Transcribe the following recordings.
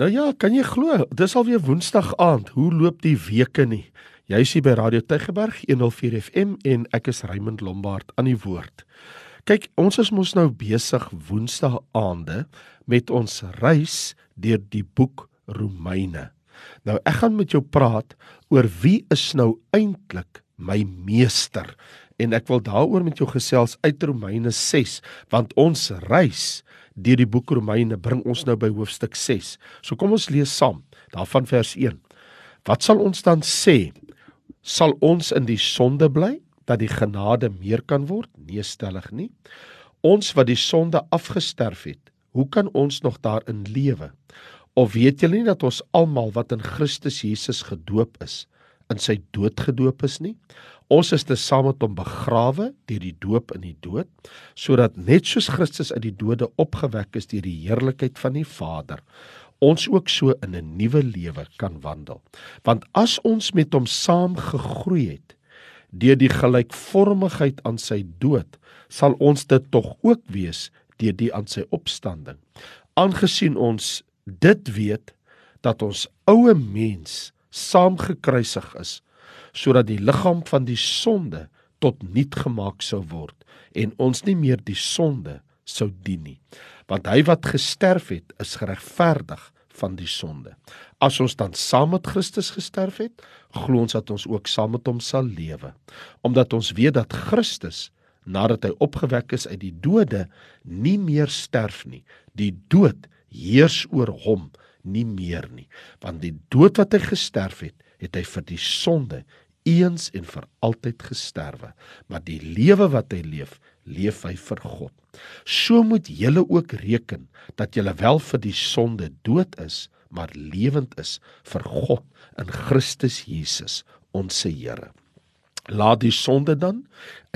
Nou ja, kan jy glo, dis alweer Woensdag aand. Hoe loop die weke nie? Jy is hier by Radio Tygerberg 104 FM en ek is Raymond Lombard aan die woord. Kyk, ons is mos nou besig Woensdag aande met ons reis deur die boek Romeine. Nou ek gaan met jou praat oor wie is nou eintlik my meester en ek wil daaroor met jou gesels uit Romeine 6 want ons reis deur die boek Romeine bring ons nou by hoofstuk 6. So kom ons lees saam daarvan vers 1. Wat sal ons dan sê? Sal ons in die sonde bly dat die genade meer kan word? Nee, stellig nie. Ons wat die sonde afgesterf het, hoe kan ons nog daarin lewe? Of weet julle nie dat ons almal wat in Christus Jesus gedoop is, in sy dood gedoop is nie? Ons is te saam met hom begrawe deur die doop in die dood, sodat net soos Christus uit die dode opgewek is deur die heerlikheid van die Vader, ons ook so in 'n nuwe lewe kan wandel. Want as ons met hom saam gegroei het deur die gelykvormigheid aan sy dood, sal ons dit tog ook wees deur die aan sy opstanding. Aangesien ons dit weet dat ons ou mens saam gekruisig is, sodat die liggaam van die sonde tot niet gemaak sou word en ons nie meer die sonde sou dien nie. Want hy wat gesterf het is geregverdig van die sonde. As ons dan saam met Christus gesterf het glo ons dat ons ook saam met hom sal lewe. Omdat ons weet dat Christus nadat hy opgewek is uit die dode nie meer sterf nie. Die dood heers oor hom nie meer nie want die dood wat hy gesterf het het hy vir die sonde eens en vir altyd gesterwe, maar die lewe wat hy leef, leef hy vir God. So moet julle ook reken dat julle wel vir die sonde dood is, maar lewend is vir God in Christus Jesus, ons Here. Laat die sonde dan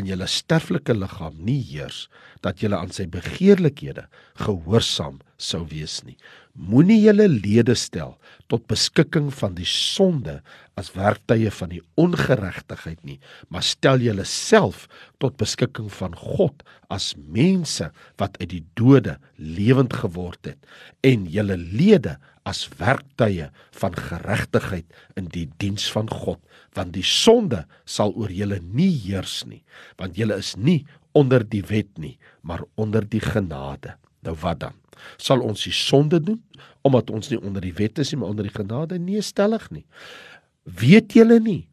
in julle sterflike liggaam nie heers dat julle aan sy begeerlikhede gehoorsaam sou wees nie. Moenie julle lede stel tot beskikking van die sonde as werktuie van die ongeregtigheid nie, maar stel julle self tot beskikking van God as mense wat uit die dode lewend geword het en julle lede as werktuie van geregtigheid in die diens van God want die sonde sal oor julle nie heers nie want julle is nie onder die wet nie maar onder die genade. Nou wat dan sal ons die sonde doen omdat ons nie onder die wet is nie maar onder die genade? Nee stellig nie. Weet julle nie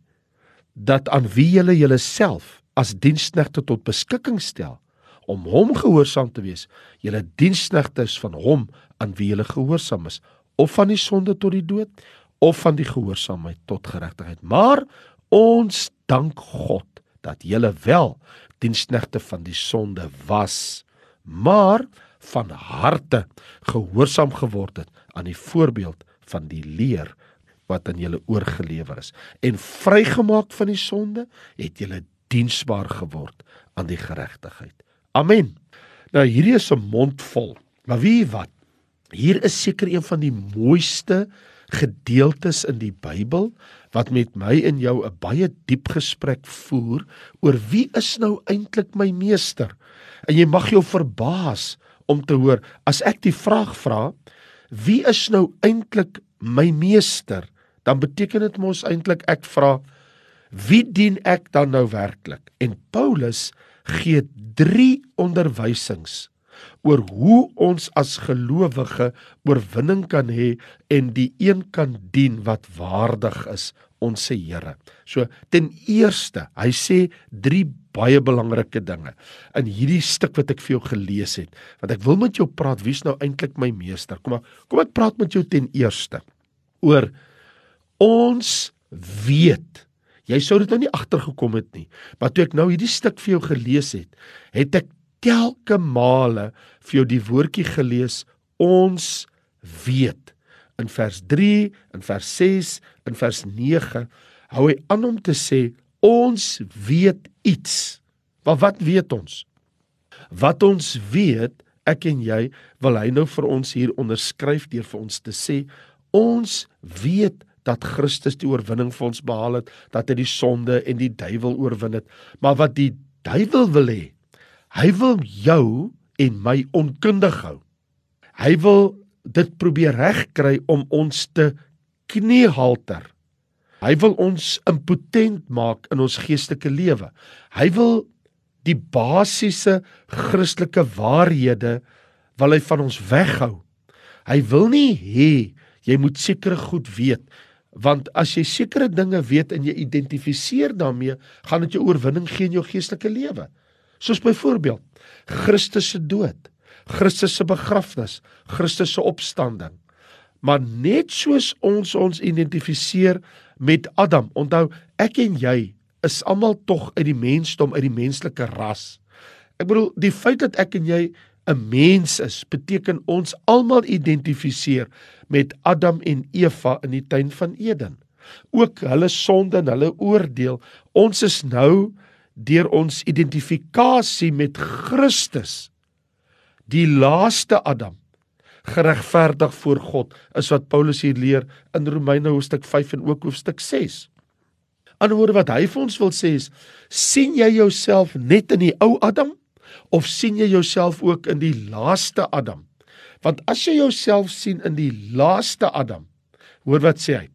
dat aan wie julle julleself as diensknegte tot beskikking stel om hom gehoorsaam te wees julle diensknegte is van hom aan wie julle gehoorsaam is of van die sonde tot die dood of van die gehoorsaamheid tot geregtigheid. Maar ons dank God dat julle wel diensknegte van die sonde was, maar van harte gehoorsaam geword het aan die voorbeeld van die leer wat aan julle oorgelewer is en vrygemaak van die sonde het julle diensbaar geword aan die geregtigheid. Amen. Nou hierdie is 'n mond vol. Maar wie wat? Hier is seker een van die mooiste gedeeltes in die Bybel wat met my en jou 'n baie diep gesprek voer oor wie is nou eintlik my meester. En jy mag jou verbaas om te hoor as ek die vraag vra, wie is nou eintlik my meester? Dan beteken dit mos eintlik ek vra wie dien ek dan nou werklik? En Paulus gee 3 onderwysings oor hoe ons as gelowige oorwinning kan hê en die een kan dien wat waardig is ons se Here. So ten eerste, hy sê drie baie belangrike dinge in hierdie stuk wat ek vir jou gelees het. Want ek wil met jou praat, wie's nou eintlik my meester? Kom maar, kom ek praat met jou ten eerste oor ons weet Jy sou dit nou nie agtergekom het nie. Maar toe ek nou hierdie stuk vir jou gelees het, het ek telke male vir jou die woordjie gelees ons weet in vers 3 in vers 6 in vers 9 hou hy aan om te sê ons weet iets. Maar wat weet ons? Wat ons weet ek en jy wil hy nou vir ons hier onderskryf deur vir ons te sê ons weet dat Christus die oorwinning vir ons behaal het dat hy die sonde en die duiwel oorwin het. Maar wat die duiwel wil hê Hy wil jou en my onkundig hou. Hy wil dit probeer regkry om ons te kniehalter. Hy wil ons impotent maak in ons geestelike lewe. Hy wil die basiese Christelike waarhede wil hy van ons weghou. Hy wil nie hê jy moet sekere goed weet want as jy sekere dinge weet en jy identifiseer daarmee, gaan dit jou oorwinning gee in jou geestelike lewe. Soos byvoorbeeld Christus se dood, Christus se begrafnis, Christus se opstanding. Maar net soos ons ons identifiseer met Adam, onthou ek en jy is almal tog uit die mensdom, uit die menslike ras. Ek bedoel, die feit dat ek en jy 'n mens is, beteken ons almal identifiseer met Adam en Eva in die tuin van Eden. Ook hulle sonde en hulle oordeel. Ons is nou deur ons identifikasie met Christus die laaste Adam geregverdig voor God is wat Paulus hier leer in Romeine hoofstuk 5 en ook hoofstuk 6. Anderswoorde wat hy vir ons wil sê is sien jy jouself net in die ou Adam of sien jy jouself ook in die laaste Adam? Want as jy jouself sien in die laaste Adam, hoor wat sê hy?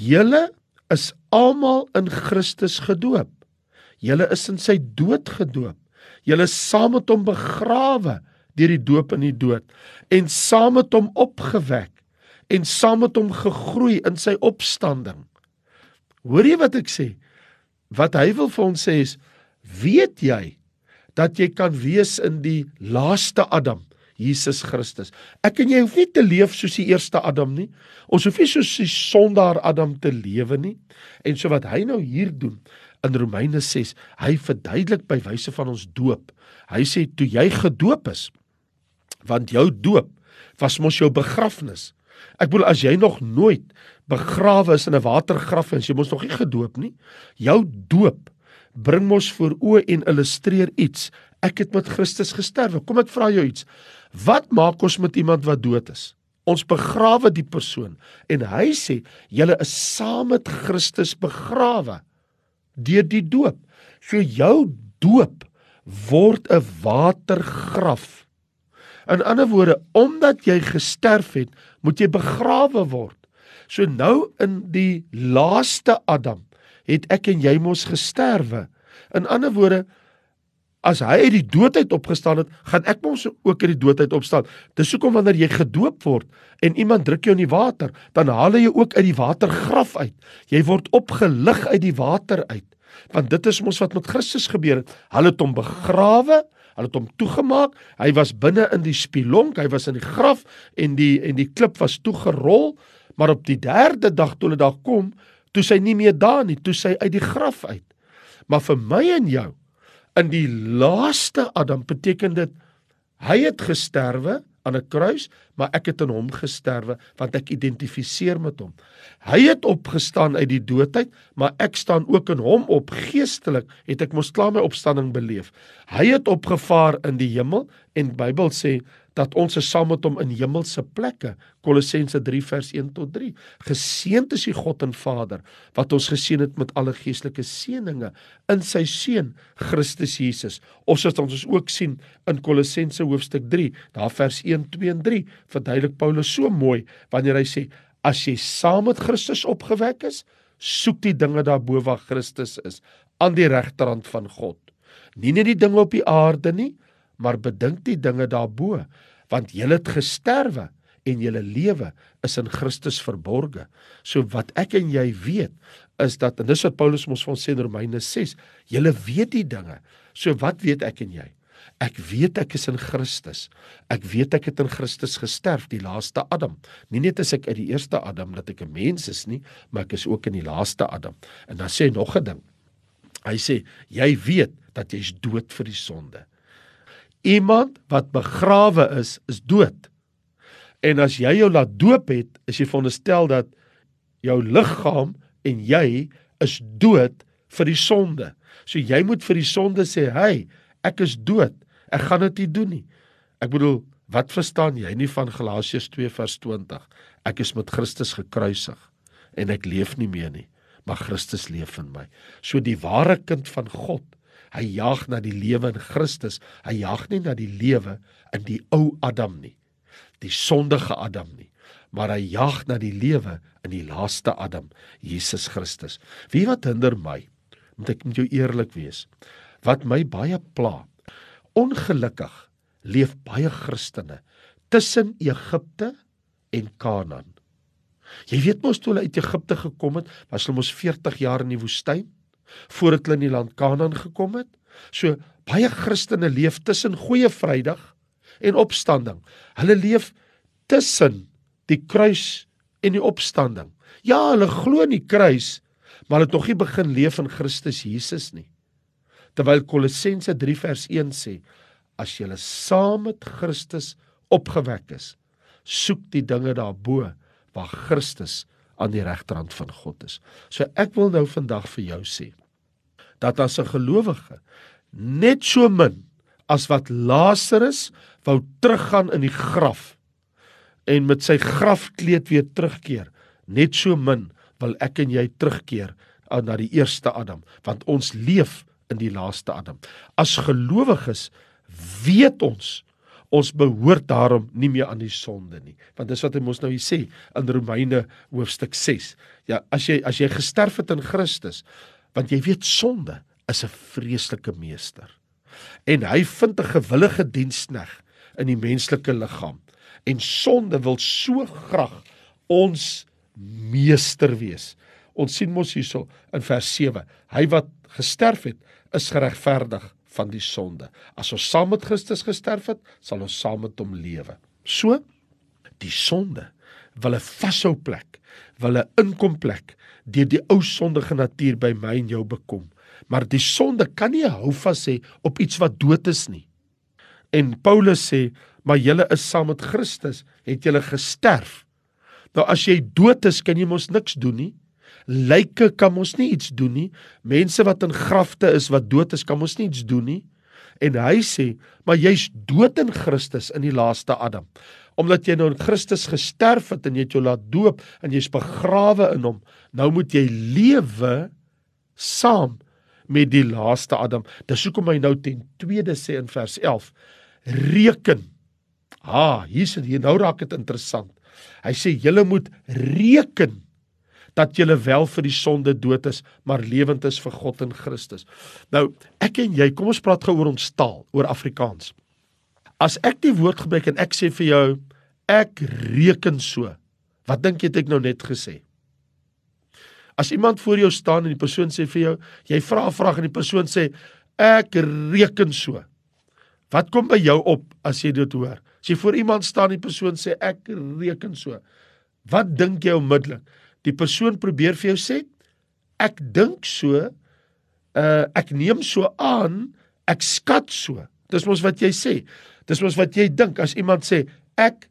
Julle is almal in Christus gedoop. Julle is in sy dood gedoop. Julle is saam met hom begrawe deur die doop in die dood en saam met hom opgewek en saam met hom gegroei in sy opstanding. Hoor jy wat ek sê? Wat hy wil vir ons sê is weet jy dat jy kan wees in die laaste Adam, Jesus Christus. Ek en jy hoef nie te leef soos die eerste Adam nie. Ons hoef nie soos die sondaar Adam te lewe nie. En so wat hy nou hier doen in Romeine 6, hy verduidelik by wyse van ons doop. Hy sê toe jy gedoop is, want jou doop was mos jou begrafnis. Ek bedoel as jy nog nooit begrawe is in 'n watergraf en jy mos nog nie gedoop nie, jou doop bring mos voor oë en illustreer iets. Ek het met Christus gesterwe. Kom ek vra jou iets. Wat maak ons met iemand wat dood is? Ons begrawe die persoon en hy sê julle is saam met Christus begrawe deur die doop. So jou doop word 'n watergraf. In ander woorde, omdat jy gesterf het, moet jy begrawe word. So nou in die laaste Adam het ek en jy mos gesterwe. In ander woorde, as hy uit die doodheid opgestaan het, gaan ek mos ook uit die doodheid opstaan. Dis hoekom wanneer jy gedoop word en iemand druk jou in die water, dan haal hy jou ook uit die watergraf uit. Jy word opgelig uit die water uit. Want dit is mos wat met Christus gebeur het. Hulle het hom begrawe, hulle het hom toegemaak. Hy was binne in die spilonk, hy was in die graf en die en die klip was toegerol, maar op die 3de dag toe hulle daar kom, toe sy nie meer daar nie, toe sy uit die graf uit. Maar vir my en jou in die laaste Adam beteken dit hy het gesterwe aan 'n kruis, maar ek het in hom gesterwe want ek identifiseer met hom. Hy het opgestaan uit die doodheid, maar ek staan ook in hom op geestelik, het ek mos klaar my opstanding beleef. Hy het opgevaar in die hemel en Bybel sê dat ons is saam met hom in hemelse plekke. Kolossense 3 vers 1 tot 3. Geseënd is die God en Vader wat ons geseën het met alle geestelike seënings in sy seun Christus Jesus. Ons het ons ook sien in Kolossense hoofstuk 3, daar vers 1, 2 en 3, verduidelik Paulus so mooi wanneer hy sê as jy saam met Christus opgewek is, soek die dinge daarbo waar Christus is, aan die regterhand van God. Nie net die dinge op die aarde nie, maar bedink die dinge daarbo want jy het gesterwe en jou lewe is in Christus verborge. So wat ek en jy weet is dat en dis wat Paulus ons van sê in Romeine 6, jy weet die dinge. So wat weet ek en jy? Ek weet ek is in Christus. Ek weet ek het in Christus gesterf, die laaste Adam. Nie net as ek uit die eerste Adam dat ek 'n mens is nie, maar ek is ook in die laaste Adam. En dan sê hy nog 'n ding. Hy sê jy weet dat jy's dood vir die sonde. Iemand wat begrawe is, is dood. En as jy jou laat doop het, is jy veronderstel dat jou liggaam en jy is dood vir die sonde. So jy moet vir die sonde sê, "Hey, ek is dood. Ek gaan dit nie doen nie." Ek bedoel, wat verstaan jy nie van Galasiërs 2 vers 20? Ek is met Christus gekruisig en ek leef nie meer nie, maar Christus leef in my. So die ware kind van God Hy jag na die lewe in Christus. Hy jag nie na die lewe in die ou Adam nie. die sondige Adam nie, maar hy jag na die lewe in die laaste Adam, Jesus Christus. Wie wat hinder my? Moet ek met jou eerlik wees? Wat my baie pla. Ongelukkig leef baie Christene tussen Egipte en Kanaan. Jy weet mos toe hulle uit Egipte gekom het, was hulle mos 40 jaar in die woestyn voordat hulle in die land Kanaan gekom het. So baie Christene leef tussen Goeie Vrydag en opstanding. Hulle leef tussen die kruis en die opstanding. Ja, hulle glo in die kruis, maar hulle het nog nie begin leef in Christus Jesus nie. Terwyl Kolossense 3 vers 1 sê, as jy saam met Christus opgewek is, soek die dinge daarbo waar Christus aan die regterhand van God is. So ek wil nou vandag vir jou sê dat as 'n gelowige net so min as wat Lazarus wou teruggaan in die graf en met sy grafkleed weer terugkeer, net so min wil ek en jy terugkeer na die eerste Adam, want ons leef in die laaste Adam. As gelowiges weet ons ons behoort daarom nie meer aan die sonde nie. Want dis wat hy mos nou hier sê in Romeine hoofstuk 6. Ja, as jy as jy gesterf het in Christus, want jy weet sonde is 'n vreeslike meester. En hy vind 'n gewillige dienskneg in die menslike liggaam. En sonde wil so graag ons meester wees. Ons sien mos hierso in vers 7. Hy wat gesterf het, is geregverdig van die sonde. As ons saam met Christus gesterf het, sal ons saam met hom lewe. So die sonde wil 'n vashou plek, wil 'n inkomplek deur die ou sondige natuur by my en jou bekom. Maar die sonde kan nie hou vas hê op iets wat dood is nie. En Paulus sê, maar julle is saam met Christus, het julle gesterf. Nou as jy dood is, kan jy mos niks doen nie. Lyke kan mos nie iets doen nie. Mense wat in grafte is wat dood is, kan mos nie iets doen nie. En hy sê, maar jy's dood in Christus in die laaste Adam. Omdat jy nou in Christus gesterf het en jy het jou laat doop en jy's begrawe in hom, nou moet jy lewe saam met die laaste Adam. Dis hoekom hy nou ten tweede sê in vers 11: Reken. Ah, hier sit hier nou raak dit interessant. Hy sê julle moet reken dat julle wel vir die sonde dood is, maar lewend is vir God in Christus. Nou, ek en jy, kom ons praat gou oor ons taal, oor Afrikaans. As ek die woord gebruik en ek sê vir jou ek reken so. Wat dink jy het ek nou net gesê? As iemand voor jou staan en die persoon sê vir jou, jy vra 'n vraag en die persoon sê ek reken so. Wat kom by jou op as jy dit hoor? As jy voor iemand staan en die persoon sê ek reken so. Wat dink jy onmiddellik? Die persoon probeer vir jou sê ek dink so, uh ek neem so aan, ek skat so. Dis mos wat jy sê. Dis mos wat jy dink as iemand sê ek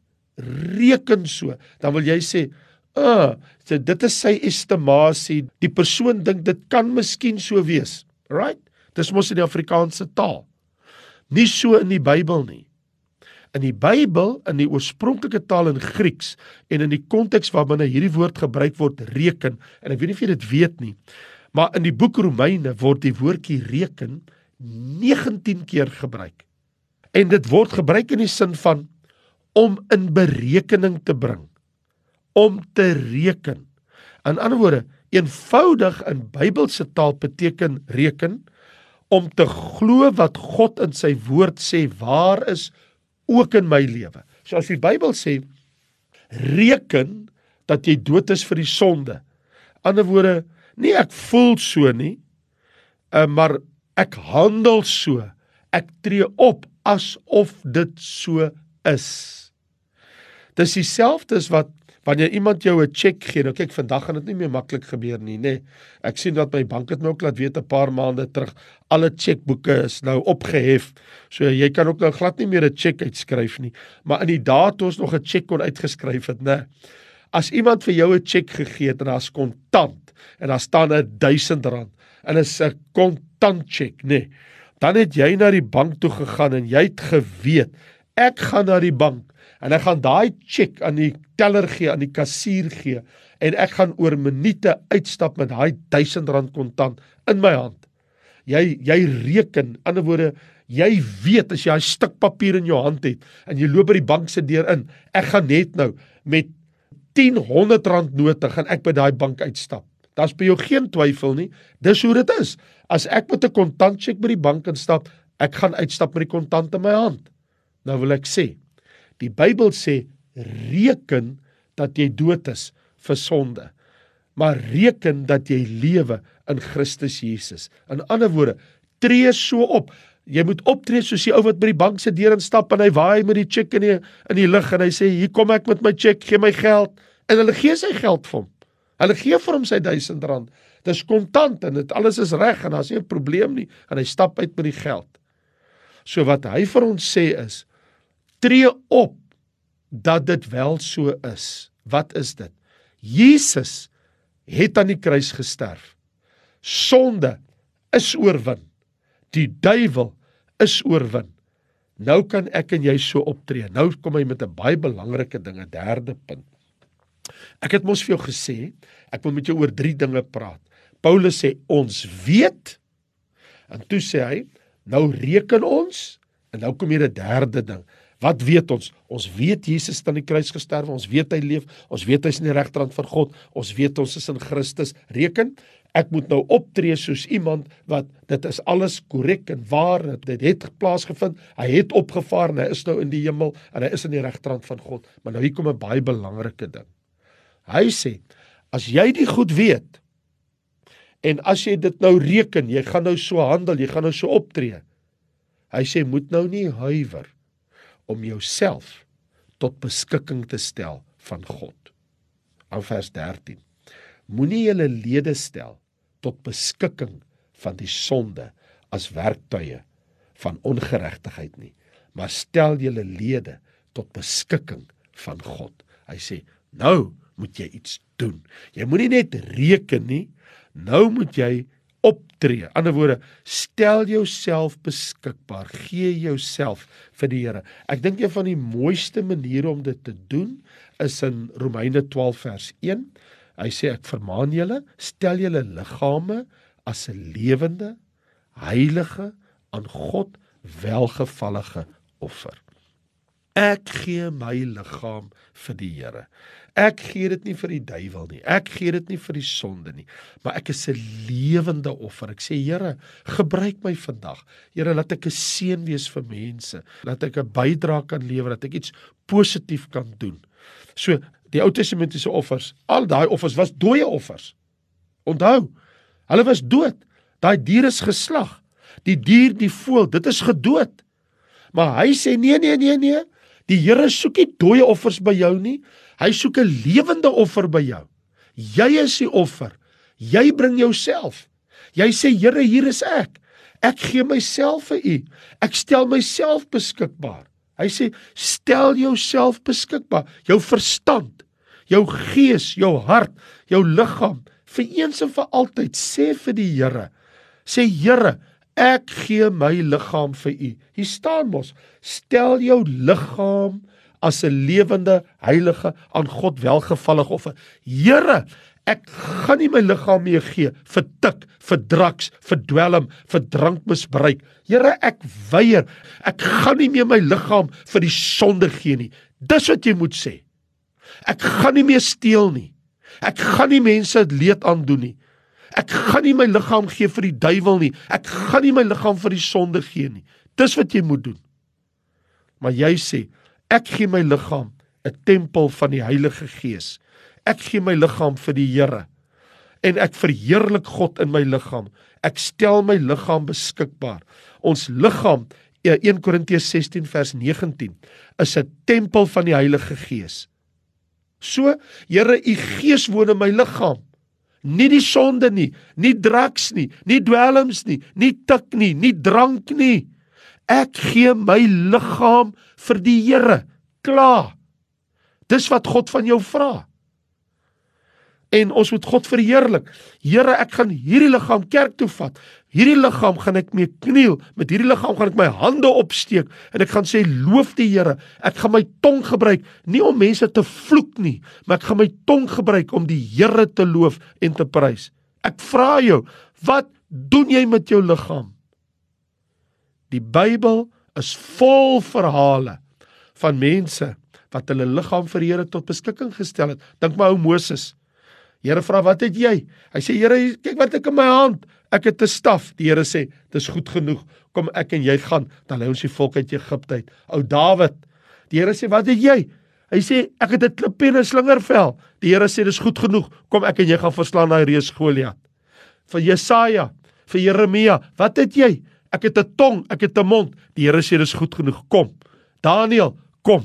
reken so, dan wil jy sê Uh, so dit is sy estimasie. Die persoon dink dit kan miskien so wees. Right? Dis mos in die Afrikaanse taal. Nie so in die Bybel nie. In die Bybel, in die oorspronklike taal in Grieks en in die konteks waarbinne hierdie woord gebruik word, reken, en ek weet nie of jy dit weet nie, maar in die boek Romeine word die woordjie reken 19 keer gebruik. En dit word gebruik in die sin van om in berekening te bring om te reken. In ander woorde, eenvoudig in Bybelse taal beteken reken om te glo wat God in sy woord sê waar is ook in my lewe. So as die Bybel sê reken dat jy dood is vir die sonde. Ander woorde, nie ek voel so nie, uh, maar ek handel so. Ek tree op asof dit so is. Dis dieselfde as wat wanneer iemand jou 'n cheque gee, nou kyk vandag gaan dit nie meer maklik gebeur nie, nê. Nee. Ek sien dat my bank het my ook laat weet 'n paar maande terug alle chequeboeke is nou opgehef. So jy kan ook nou glad nie meer 'n cheque uitskryf nie. Maar in die dae toe ons nog 'n cheque kon uitgeskryf het, nê. As iemand vir jou 'n cheque gegee het en daar's kontant en daar staan 'n R1000 en is 'n kontant cheque, nê. Dan het jy na die bank toe gegaan en jy het geweet ek gaan na die bank en ek gaan daai cheque aan die teller gee, aan die kassier gee en ek gaan oor minute uitstap met daai R1000 kontant in my hand. Jy jy reken, ander woorde, Jy weet as jy 'n stuk papier in jou hand het en jy loop by die bank se deur in, ek gaan net nou met 10 100 rand note gaan ek by daai bank uitstap. Daar's by jou geen twyfel nie. Dis hoe dit is. As ek met 'n kontantcheque by die bank instap, ek gaan uitstap met die kontant in my hand. Nou wil ek sê, die Bybel sê reken dat jy dood is vir sonde. Maar reken dat jy lewe in Christus Jesus. In ander woorde, tree so op. Jy moet optree soos die ou wat by die bank se deur instap en hy waai met die cheque in die in die lug en hy sê hier kom ek met my cheque, gee my geld en hulle gee sy geld vir hom. Hulle gee vir hom sy 1000 rand. Dis kontant en dit alles is reg en daar's nie 'n probleem nie en hy stap uit met die geld. So wat hy vir ons sê is tree op dat dit wel so is. Wat is dit? Jesus het aan die kruis gesterf. Sonde is oorwin. Die duiwel is oorwin. Nou kan ek en jy so optree. Nou kom hy met 'n baie belangrike ding, 'n derde punt. Ek het mos vir jou gesê, ek wil met jou oor drie dinge praat. Paulus sê ons weet en toe sê hy, nou reken ons en nou kom hier 'n derde ding. Wat weet ons? Ons weet Jesus het aan die kruis gesterf, ons weet hy leef, ons weet hy's in die regterhand van God, ons weet ons is in Christus. Reken, ek moet nou optree soos iemand wat dit is alles korrek en waar, dit het plaasgevind. Hy het opgevaar en hy is nou in die hemel en hy is in die regterhand van God. Maar nou hier kom 'n baie belangrike ding. Hy sê as jy die goed weet en as jy dit nou reken, jy gaan nou so handel, jy gaan nou so optree. Hy sê moet nou nie huiwer om jouself tot beskikking te stel van God. Aan vers 13. Moenie julle lede stel tot beskikking van die sonde as werktuie van ongeregtigheid nie, maar stel julle lede tot beskikking van God. Hy sê nou moet jy iets doen. Jy moenie net reken nie. Nou moet jy optree. Ander woorde, stel jouself beskikbaar. Gee jouself vir die Here. Ek dink een van die mooiste maniere om dit te doen is in Romeine 12 vers 1. Hy sê ek vermaan julle, stel julle liggame as 'n lewende, heilige, aan God welgevallige offer. Ek gee my liggaam vir die Here. Ek gee dit nie vir die duiwel nie. Ek gee dit nie vir die sonde nie, maar ek is 'n lewende offer. Ek sê Here, gebruik my vandag. Here, laat ek 'n seën wees vir mense. Laat ek 'n bydrae kan lewer, dat ek iets positief kan doen. So, die Ou Testamentiese offers, al daai offers was dooie offers. Onthou, hulle was dood. Daai dier is geslag. Die dier, die voël, dit is gedood. Maar hy sê nee nee nee nee. Die Here soek nie dooie offers by jou nie. Hy soek 'n lewende offer by jou. Jy is die offer. Jy bring jouself. Jy sê Here, hier is ek. Ek gee myself vir U. Ek stel myself beskikbaar. Hy sê stel jouself beskikbaar, jou verstand, jou gees, jou hart, jou liggaam vir eens en vir altyd sê vir die Here. Sê Here, ek gee my liggaam vir U. Hier staan mos, stel jou liggaam as 'n lewende heilige aan God welgevallige offer. Here, ek gaan nie my liggaam meer gee vir tik, vir draks, vir dwelm, vir drankmisbruik. Here, ek weier. Ek gaan nie meer my liggaam vir die sonde gee nie. Dis wat jy moet sê. Ek gaan nie meer steel nie. Ek gaan nie mense leed aandoen nie. Ek gaan nie my liggaam gee vir die duiwel nie. Ek gaan nie my liggaam vir die sonde gee nie. Dis wat jy moet doen. Maar jy sê, Ek gee my liggaam 'n tempel van die Heilige Gees. Ek gee my liggaam vir die Here en ek verheerlik God in my liggaam. Ek stel my liggaam beskikbaar. Ons liggaam 1 Korintiërs 16 vers 19 is 'n tempel van die Heilige Gees. So, Here, u Gees woon in my liggaam. Nie die sonde nie, nie drugs nie, nie dwelms nie, nie tik nie, nie drank nie. Ek gee my liggaam vir die Here. Klaar. Dis wat God van jou vra. En ons moet God verheerlik. Here, ek gaan hierdie liggaam kerk toe vat. Hierdie liggaam gaan ek mee kniel. Met hierdie liggaam gaan ek my hande opsteek en ek gaan sê loof die Here. Ek gaan my tong gebruik nie om mense te vloek nie, maar ek gaan my tong gebruik om die Here te loof en te prys. Ek vra jou, wat doen jy met jou liggaam? Die Bybel is vol verhale van mense wat hulle liggaam vir Here tot beskikking gestel het. Dink maar ou Moses. Here vra, "Wat het jy?" Hy sê, "Here, kyk wat ek in my hand. Ek het 'n staf." Die Here sê, "Dis goed genoeg. Kom ek en jy gaan, dan lei ons die volk uit Egipte uit." Ou Dawid. Die Here sê, "Wat het jy?" Hy sê, "Ek het 'n klip en 'n slingervel." Die Here sê, "Dis goed genoeg. Kom ek en jy gaan verslaan daai reus Goliat." Vir Jesaja, vir Jeremia, "Wat het jy?" Ek het 'n tong, ek het 'n mond. Die Here sê, "Dis goed genoeg. Kom." Daniel, kom.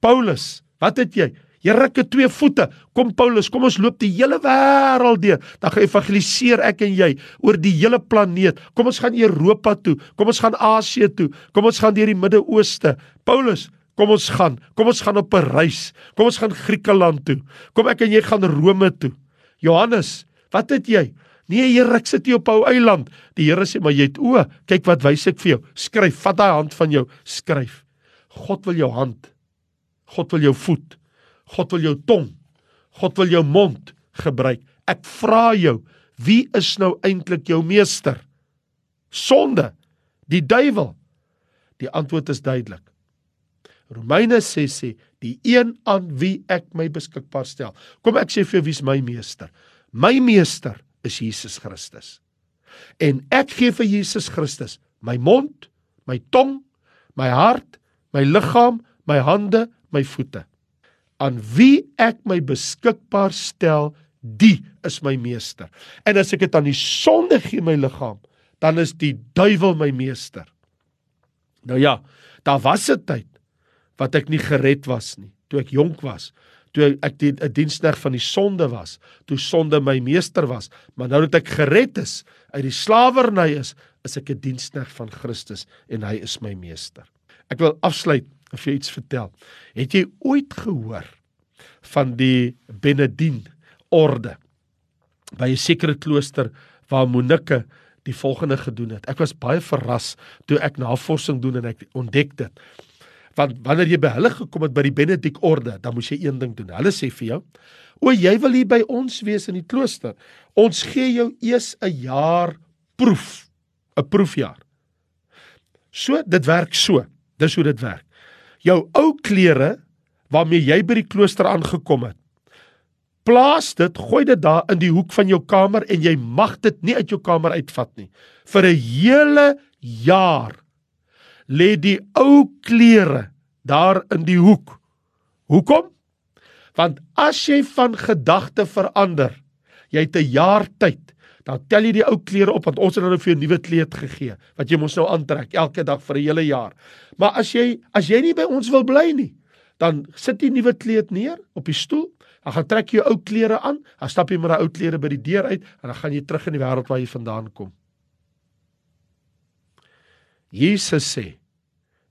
Paulus, wat het jy? Jy ruk het twee voete. Kom Paulus, kom ons loop die hele wêreld deur. Dan gaan evangeliseer ek en jy oor die hele planeet. Kom ons gaan Europa toe. Kom ons gaan Asië toe. Kom ons gaan deur die Midde-Ooste. Paulus, kom ons gaan. Kom ons gaan op 'n reis. Kom ons gaan Griekeland toe. Kom ek en jy gaan Rome toe. Johannes, wat het jy? Nee, Here, ek sit hier op ou eiland. Die Here sê, "Maar jy het o, kyk wat wys ek vir jou. Skryf, vat daai hand van jou, skryf. God wil jou hand. God wil jou voet. God wil jou tong. God wil jou mond gebruik. Ek vra jou, wie is nou eintlik jou meester? Sonde, die duiwel. Die antwoord is duidelik. Romeine sê sê die een aan wie ek my beskikbaar stel. Kom ek sê vir wie's my meester? My meester is Jesus Christus. En ek gee vir Jesus Christus my mond, my tong, my hart, my liggaam, my hande, my voete aan wie ek my beskikbaar stel, die is my meester. En as ek dit aan die sonde gee my liggaam, dan is die duiwel my meester. Nou ja, daar was 'n tyd wat ek nie gered was nie, toe ek jonk was, toe ek die 'n dienskneg van die sonde was, toe sonde my meester was, maar nou dat ek gered is, uit die slawerny is, is ek 'n dienskneg van Christus en hy is my meester. Ek wil afsluit of jy iets vertel. Het jy ooit gehoor van die Benedien orde by 'n sekere klooster waar monikke die volgende gedoen het. Ek was baie verras toe ek navorsing doen en ek ontdek dit. Want wanneer jy by hulle gekom het by die Benediek orde, dan moes jy een ding doen. Hulle sê vir jou: "O, jy wil hier by ons wees in die klooster. Ons gee jou eers 'n jaar proef, 'n proefjaar." So, dit werk so. Dis hoe dit werk jou ou klere waarmee jy by die klooster aangekom het. Plaas dit, gooi dit daar in die hoek van jou kamer en jy mag dit nie uit jou kamer uitvat nie. Vir 'n hele jaar lê die ou klere daar in die hoek. Hoekom? Want as jy van gedagte verander, jy het 'n jaar tyd dan tel jy die ou klere op want ons het nou vir jou nuwe kleed gegee wat jy mos nou aantrek elke dag vir 'n hele jaar. Maar as jy as jy nie by ons wil bly nie, dan sit jy nuwe kleed neer op die stoel. Dan gaan trek jy jou ou klere aan, dan stap jy met daai ou klere by die deur uit en dan gaan jy terug in die wêreld waar jy vandaan kom. Jesus sê,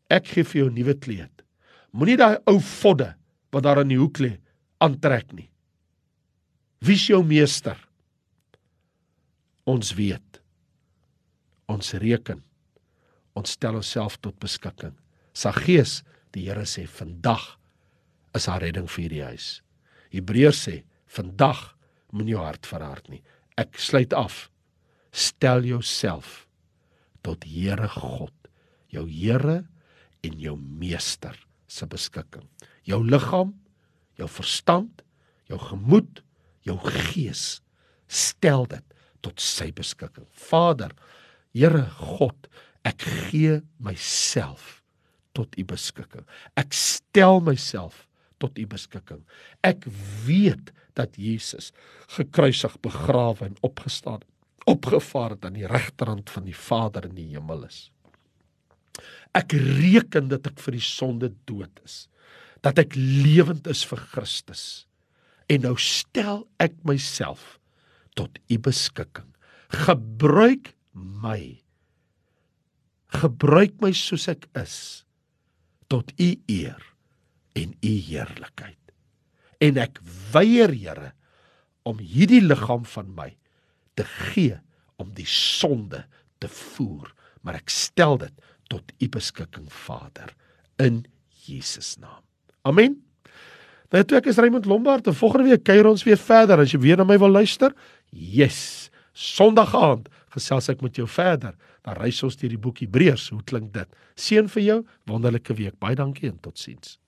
ek gee vir jou nuwe kleed. Moenie daai ou vodde wat daar in die hoek lê aantrek nie. Wie is jou meester? Ons weet. Ons reken. Ons stel onsself tot beskikking. Saggees, die Here sê vandag is haar redding vir die huis. Hebreërs sê vandag moenie jou hart verhard nie. Ek sluit af. Stel jouself tot Here God, jou Here en jou meester se beskikking. Jou liggaam, jou verstand, jou gemoed, jou gees, stel dit tot sy beskikking. Vader, Here God, ek gee myself tot u beskikking. Ek stel myself tot u beskikking. Ek weet dat Jesus gekruisig, begrawe en opgestaan, opgevaar het aan die regterhand van die Vader in die hemel is. Ek reken dat ek vir die sonde dood is, dat ek lewend is vir Christus. En nou stel ek myself tot u beskikking. Gebruik my. Gebruik my soos ek is tot u eer en u heerlikheid. En ek weier, Here, om hierdie liggaam van my te gee om die sonde te voer, maar ek stel dit tot u beskikking, Vader, in Jesus naam. Amen. Nou toe ek is Raymond Lombard en volgende week kuier ons weer verder as jy weer na my wil luister. Yes. Sondag aand gesels ek met jou verder. Dan reis ons deur die boek Hebreërs. Hoe klink dit? Seën vir jou, wonderlike week. Baie dankie en totsiens.